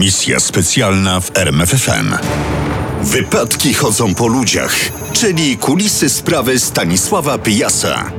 Misja specjalna w RMFFM. Wypadki chodzą po ludziach, czyli kulisy sprawy Stanisława Pyjasa.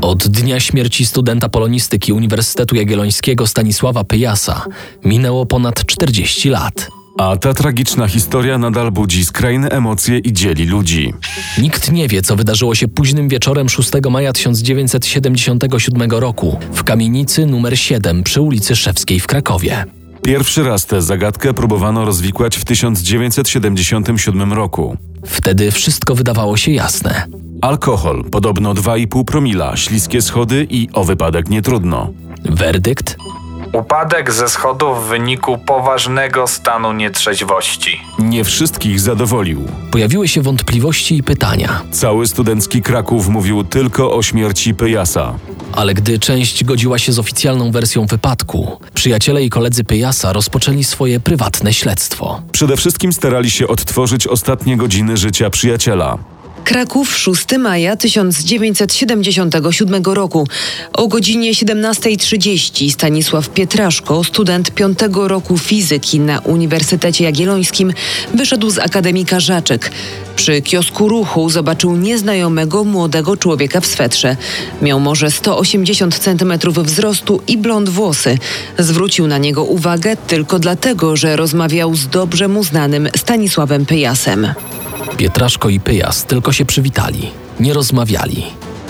Od dnia śmierci studenta polonistyki Uniwersytetu Jagiellońskiego Stanisława Pyjasa minęło ponad 40 lat. A ta tragiczna historia nadal budzi skrajne emocje i dzieli ludzi. Nikt nie wie, co wydarzyło się późnym wieczorem 6 maja 1977 roku w kamienicy numer 7 przy ulicy Szewskiej w Krakowie. Pierwszy raz tę zagadkę próbowano rozwikłać w 1977 roku. Wtedy wszystko wydawało się jasne. Alkohol, podobno 2,5 promila, śliskie schody i o wypadek nie trudno. Werdykt? Upadek ze schodów w wyniku poważnego stanu nietrzeźwości. Nie wszystkich zadowolił. Pojawiły się wątpliwości i pytania, Cały studencki Kraków mówił tylko o śmierci Pyjasa. ale gdy część godziła się z oficjalną wersją wypadku, przyjaciele i koledzy Pyjasa rozpoczęli swoje prywatne śledztwo. Przede wszystkim starali się odtworzyć ostatnie godziny życia przyjaciela. Kraków 6 maja 1977 roku. O godzinie 17.30 Stanisław Pietraszko, student piątego roku fizyki na Uniwersytecie Jagiellońskim, wyszedł z Akademika Żaczek. Przy kiosku ruchu zobaczył nieznajomego młodego człowieka w swetrze. Miał może 180 cm wzrostu i blond włosy. Zwrócił na niego uwagę tylko dlatego, że rozmawiał z dobrze mu znanym Stanisławem Pyjasem. Pietraszko i Pyjas tylko się przywitali, nie rozmawiali.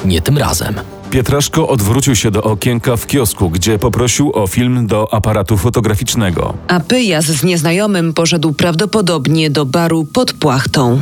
Nie tym razem. Pietraszko odwrócił się do okienka w kiosku, gdzie poprosił o film do aparatu fotograficznego. A Pyjas z nieznajomym poszedł prawdopodobnie do baru pod płachtą.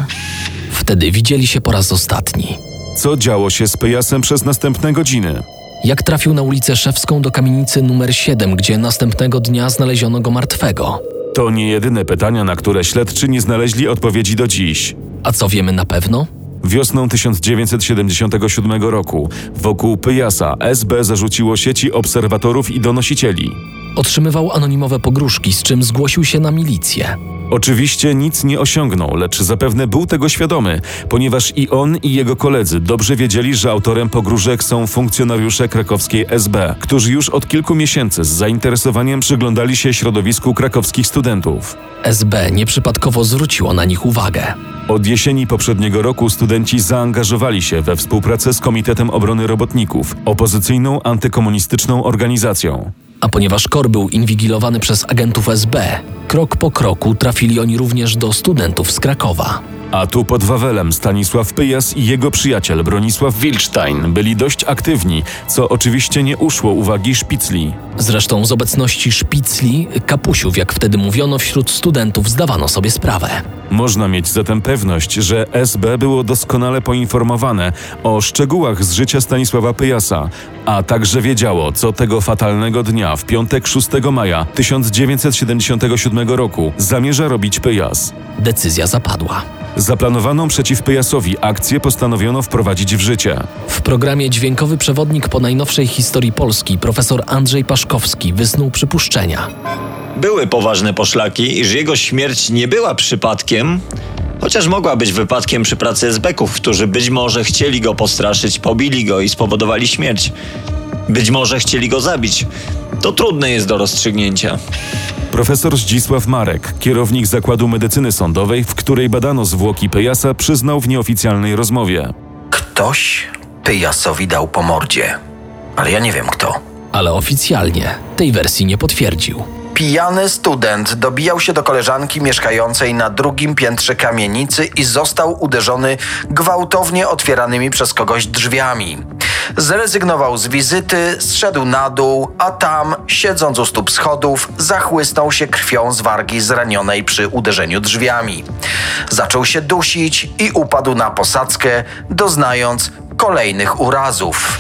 Wtedy widzieli się po raz ostatni. Co działo się z Pyjasem przez następne godziny? Jak trafił na ulicę Szewską do kamienicy numer 7, gdzie następnego dnia znaleziono go martwego. To nie jedyne pytania, na które śledczy nie znaleźli odpowiedzi do dziś. A co wiemy na pewno? Wiosną 1977 roku wokół Pyjasa SB zarzuciło sieci obserwatorów i donosicieli. Otrzymywał anonimowe pogróżki, z czym zgłosił się na milicję. Oczywiście nic nie osiągnął, lecz zapewne był tego świadomy, ponieważ i on, i jego koledzy dobrze wiedzieli, że autorem pogróżek są funkcjonariusze krakowskiej SB, którzy już od kilku miesięcy z zainteresowaniem przyglądali się środowisku krakowskich studentów. SB nieprzypadkowo zwróciło na nich uwagę. Od jesieni poprzedniego roku studenci zaangażowali się we współpracę z Komitetem Obrony Robotników, opozycyjną antykomunistyczną organizacją. A ponieważ KOR był inwigilowany przez agentów SB, krok po kroku trafili oni również do studentów z Krakowa. A tu pod Wawelem Stanisław Pyjas i jego przyjaciel Bronisław Wilczstein byli dość aktywni, co oczywiście nie uszło uwagi szpicli. Zresztą z obecności szpicli, kapusiów, jak wtedy mówiono, wśród studentów zdawano sobie sprawę. Można mieć zatem pewność, że SB było doskonale poinformowane o szczegółach z życia Stanisława Pyjasa, a także wiedziało, co tego fatalnego dnia, w piątek 6 maja 1977 roku, zamierza robić Pyjas. Decyzja zapadła. Zaplanowaną przeciw Pyjasowi akcję postanowiono wprowadzić w życie. W programie Dźwiękowy Przewodnik po najnowszej historii Polski profesor Andrzej Paszkowski wysnuł przypuszczenia. Były poważne poszlaki, iż jego śmierć nie była przypadkiem, chociaż mogła być wypadkiem przy pracy SB-ków, którzy być może chcieli go postraszyć, pobili go i spowodowali śmierć. Być może chcieli go zabić. To trudne jest do rozstrzygnięcia. Profesor Zdzisław Marek, kierownik Zakładu Medycyny Sądowej, w której badano zwłoki Pyjasa, przyznał w nieoficjalnej rozmowie. Ktoś Pyjasowi dał po mordzie. Ale ja nie wiem kto. Ale oficjalnie tej wersji nie potwierdził. Pijany student dobijał się do koleżanki mieszkającej na drugim piętrze kamienicy i został uderzony gwałtownie otwieranymi przez kogoś drzwiami. Zrezygnował z wizyty, zszedł na dół, a tam, siedząc u stóp schodów, zachłysnął się krwią z wargi zranionej przy uderzeniu drzwiami. Zaczął się dusić i upadł na posadzkę, doznając kolejnych urazów.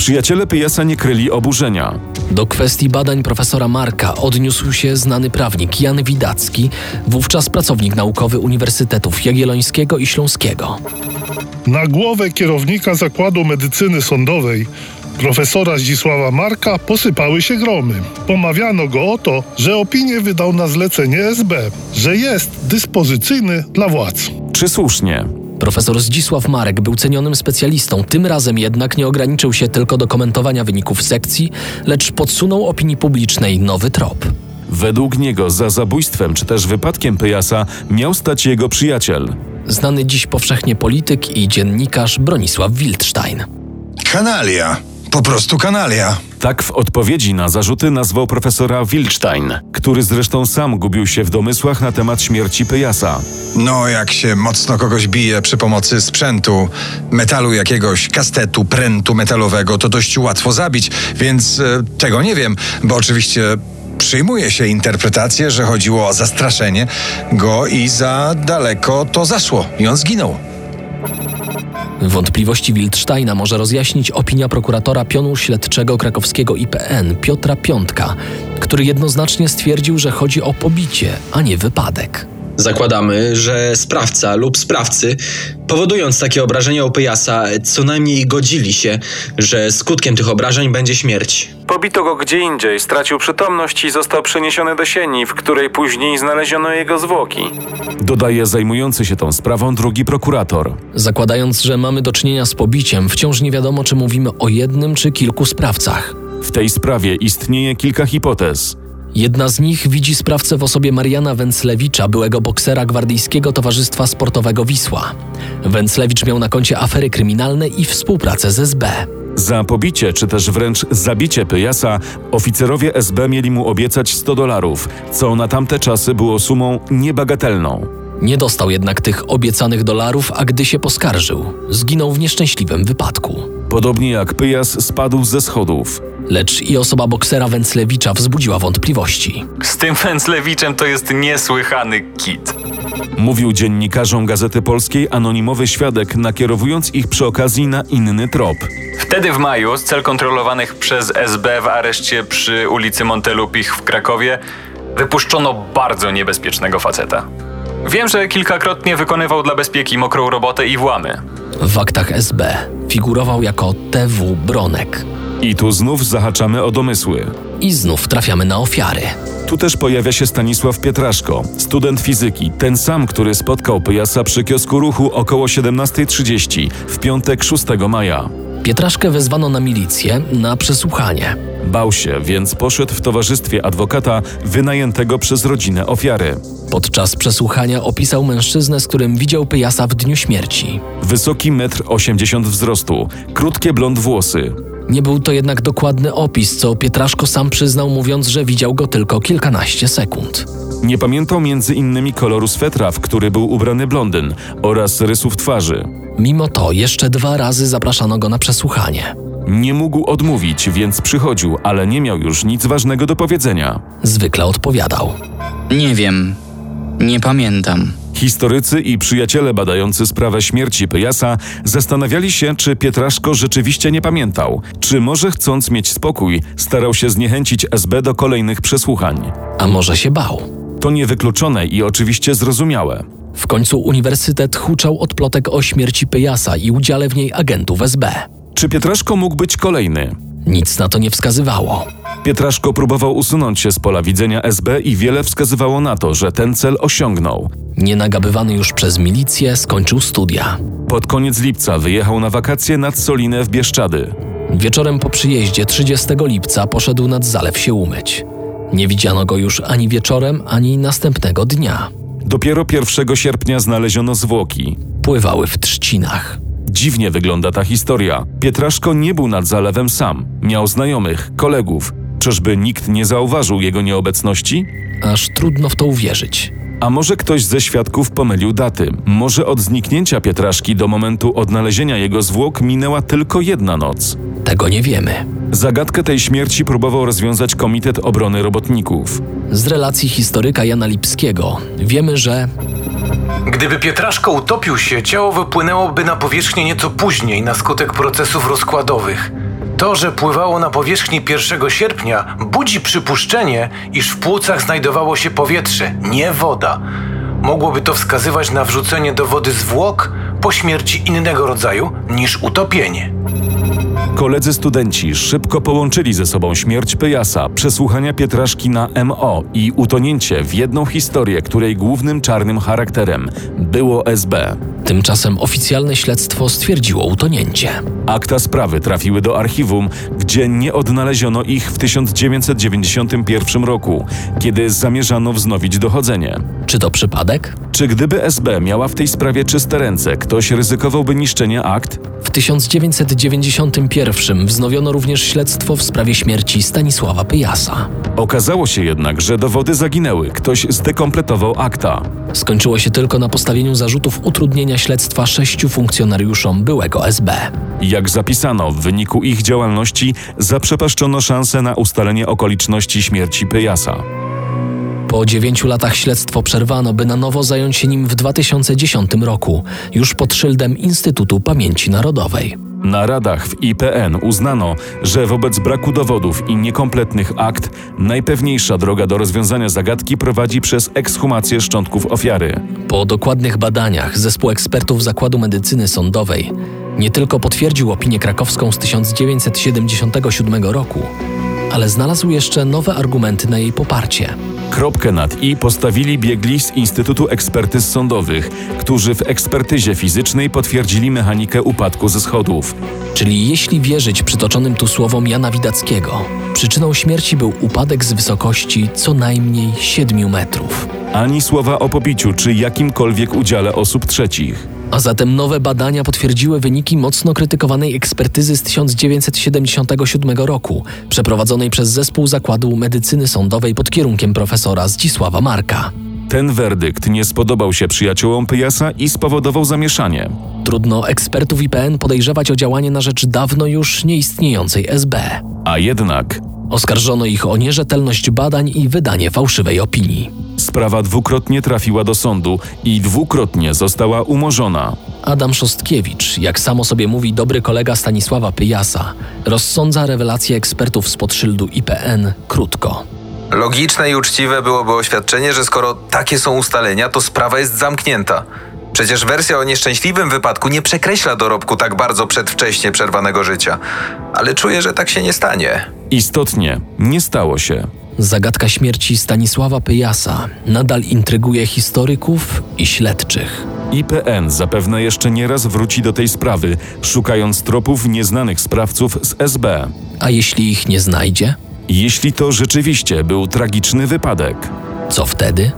Przyjaciele Pyjasa nie kryli oburzenia. Do kwestii badań profesora Marka odniósł się znany prawnik Jan Widacki, wówczas pracownik naukowy Uniwersytetów Jagiellońskiego i Śląskiego. Na głowę kierownika Zakładu Medycyny Sądowej, profesora Zdzisława Marka, posypały się gromy. Pomawiano go o to, że opinię wydał na zlecenie SB, że jest dyspozycyjny dla władz. Czy słusznie? Profesor Zdzisław Marek był cenionym specjalistą, tym razem jednak nie ograniczył się tylko do komentowania wyników sekcji, lecz podsunął opinii publicznej nowy trop. Według niego za zabójstwem czy też wypadkiem Pyjasa miał stać jego przyjaciel. Znany dziś powszechnie polityk i dziennikarz Bronisław Wildstein. Kanalia. Po prostu kanalia. Tak w odpowiedzi na zarzuty nazwał profesora Wildstein, który zresztą sam gubił się w domysłach na temat śmierci Pyjasa. No, jak się mocno kogoś bije przy pomocy sprzętu, metalu jakiegoś, kastetu, prętu metalowego, to dość łatwo zabić, więc e, tego nie wiem, bo oczywiście przyjmuje się interpretację, że chodziło o zastraszenie go i za daleko to zaszło i on zginął. Wątpliwości Wildsteina może rozjaśnić opinia prokuratora pionu śledczego krakowskiego IPN Piotra Piątka, który jednoznacznie stwierdził, że chodzi o pobicie, a nie wypadek. Zakładamy, że sprawca lub sprawcy, powodując takie obrażenia u Pyjasa, co najmniej godzili się, że skutkiem tych obrażeń będzie śmierć. Pobito go gdzie indziej, stracił przytomność i został przeniesiony do sieni, w której później znaleziono jego zwłoki. Dodaje zajmujący się tą sprawą drugi prokurator. Zakładając, że mamy do czynienia z pobiciem, wciąż nie wiadomo, czy mówimy o jednym czy kilku sprawcach. W tej sprawie istnieje kilka hipotez. Jedna z nich widzi sprawcę w osobie Mariana Węclewicza, byłego boksera Gwardyjskiego Towarzystwa Sportowego Wisła. Węclewicz miał na koncie afery kryminalne i współpracę z SB. Za pobicie czy też wręcz zabicie Pyjasa oficerowie SB mieli mu obiecać 100 dolarów, co na tamte czasy było sumą niebagatelną. Nie dostał jednak tych obiecanych dolarów, a gdy się poskarżył, zginął w nieszczęśliwym wypadku. Podobnie jak Pyjas spadł ze schodów. Lecz i osoba boksera Węclewicza wzbudziła wątpliwości. Z tym Węclewiczem to jest niesłychany kit. Mówił dziennikarzom Gazety Polskiej anonimowy świadek, nakierowując ich przy okazji na inny trop. Wtedy w maju z cel kontrolowanych przez SB w areszcie przy ulicy Montelupich w Krakowie wypuszczono bardzo niebezpiecznego faceta. Wiem, że kilkakrotnie wykonywał dla bezpieki mokrą robotę i włamy. W aktach SB figurował jako TW Bronek. I tu znów zahaczamy o domysły. I znów trafiamy na ofiary. Tu też pojawia się Stanisław Pietraszko, student fizyki, ten sam, który spotkał Pyjasa przy kiosku ruchu około 17.30 w piątek 6 maja. Pietraszkę wezwano na milicję na przesłuchanie. Bał się, więc poszedł w towarzystwie adwokata wynajętego przez rodzinę ofiary. Podczas przesłuchania opisał mężczyznę, z którym widział Pyjasa w dniu śmierci. Wysoki 1,80 m wzrostu, krótkie blond włosy. Nie był to jednak dokładny opis, co Pietraszko sam przyznał, mówiąc, że widział go tylko kilkanaście sekund. Nie pamiętał między innymi koloru swetra, w który był ubrany blondyn oraz rysów twarzy. Mimo to jeszcze dwa razy zapraszano go na przesłuchanie. Nie mógł odmówić, więc przychodził, ale nie miał już nic ważnego do powiedzenia. Zwykle odpowiadał. Nie wiem. Nie pamiętam. Historycy i przyjaciele badający sprawę śmierci Pyjasa zastanawiali się, czy Pietraszko rzeczywiście nie pamiętał, czy może chcąc mieć spokój, starał się zniechęcić SB do kolejnych przesłuchań. A może się bał? To niewykluczone i oczywiście zrozumiałe. W końcu uniwersytet huczał od plotek o śmierci Pyjasa i udziale w niej agentów SB. Czy Pietraszko mógł być kolejny? Nic na to nie wskazywało. Pietraszko próbował usunąć się z pola widzenia SB i wiele wskazywało na to, że ten cel osiągnął. Nienagabywany już przez milicję, skończył studia. Pod koniec lipca wyjechał na wakacje nad Solinę w Bieszczady. Wieczorem po przyjeździe 30 lipca poszedł nad zalew się umyć. Nie widziano go już ani wieczorem, ani następnego dnia. Dopiero 1 sierpnia znaleziono zwłoki. Pływały w trzcinach. Dziwnie wygląda ta historia. Pietraszko nie był nad zalewem sam. Miał znajomych, kolegów. Czyżby nikt nie zauważył jego nieobecności? Aż trudno w to uwierzyć. A może ktoś ze świadków pomylił daty? Może od zniknięcia Pietraszki do momentu odnalezienia jego zwłok minęła tylko jedna noc? Tego nie wiemy. Zagadkę tej śmierci próbował rozwiązać Komitet Obrony Robotników. Z relacji historyka Jana Lipskiego wiemy, że Gdyby Pietraszko utopił się, ciało wypłynęłoby na powierzchnię nieco później na skutek procesów rozkładowych. To, że pływało na powierzchni 1 sierpnia, budzi przypuszczenie, iż w płucach znajdowało się powietrze, nie woda. Mogłoby to wskazywać na wrzucenie do wody zwłok po śmierci innego rodzaju niż utopienie. Koledzy studenci szybko połączyli ze sobą śmierć Pyjasa, przesłuchania Pietraszki na MO i utonięcie w jedną historię, której głównym czarnym charakterem było SB. Tymczasem oficjalne śledztwo stwierdziło utonięcie. Akta sprawy trafiły do archiwum, gdzie nie odnaleziono ich w 1991 roku, kiedy zamierzano wznowić dochodzenie. Czy to przypadek? Czy gdyby SB miała w tej sprawie czyste ręce, ktoś ryzykowałby niszczenie akt? W 1991 wznowiono również śledztwo w sprawie śmierci Stanisława Pyjasa. Okazało się jednak, że dowody zaginęły, ktoś zdekompletował akta. Skończyło się tylko na postawieniu zarzutów utrudnienia śledztwa sześciu funkcjonariuszom byłego SB. Jak zapisano, w wyniku ich działalności zaprzepaszczono szansę na ustalenie okoliczności śmierci Pyjasa. Po dziewięciu latach śledztwo przerwano, by na nowo zająć się nim w 2010 roku, już pod szyldem Instytutu Pamięci Narodowej. Na radach w IPN uznano, że wobec braku dowodów i niekompletnych akt najpewniejsza droga do rozwiązania zagadki prowadzi przez ekshumację szczątków ofiary. Po dokładnych badaniach zespół ekspertów Zakładu Medycyny Sądowej nie tylko potwierdził opinię krakowską z 1977 roku, ale znalazł jeszcze nowe argumenty na jej poparcie. Kropkę nad i postawili biegli z Instytutu Ekspertyz Sądowych, którzy w ekspertyzie fizycznej potwierdzili mechanikę upadku ze schodów. Czyli jeśli wierzyć przytoczonym tu słowom Jana Widackiego, przyczyną śmierci był upadek z wysokości co najmniej 7 metrów. Ani słowa o pobiciu czy jakimkolwiek udziale osób trzecich. A zatem nowe badania potwierdziły wyniki mocno krytykowanej ekspertyzy z 1977 roku, przeprowadzonej przez zespół Zakładu Medycyny Sądowej pod kierunkiem profesora Zdzisława Marka. Ten werdykt nie spodobał się przyjaciołom Pyjasa i spowodował zamieszanie. Trudno ekspertów IPN podejrzewać o działanie na rzecz dawno już nieistniejącej SB. A jednak Oskarżono ich o nierzetelność badań i wydanie fałszywej opinii. Sprawa dwukrotnie trafiła do sądu i dwukrotnie została umorzona. Adam Szostkiewicz, jak samo sobie mówi dobry kolega Stanisława Pyjasa, rozsądza rewelacje ekspertów spod szyldu IPN krótko. Logiczne i uczciwe byłoby oświadczenie, że skoro takie są ustalenia, to sprawa jest zamknięta. Przecież wersja o nieszczęśliwym wypadku nie przekreśla dorobku tak bardzo przedwcześnie przerwanego życia. Ale czuję, że tak się nie stanie. Istotnie, nie stało się. Zagadka śmierci Stanisława Pyjasa nadal intryguje historyków i śledczych. IPN zapewne jeszcze nie raz wróci do tej sprawy, szukając tropów nieznanych sprawców z SB. A jeśli ich nie znajdzie? Jeśli to rzeczywiście był tragiczny wypadek. Co wtedy?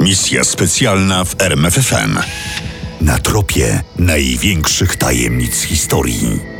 Misja specjalna w RMFFM. Na tropie największych tajemnic historii.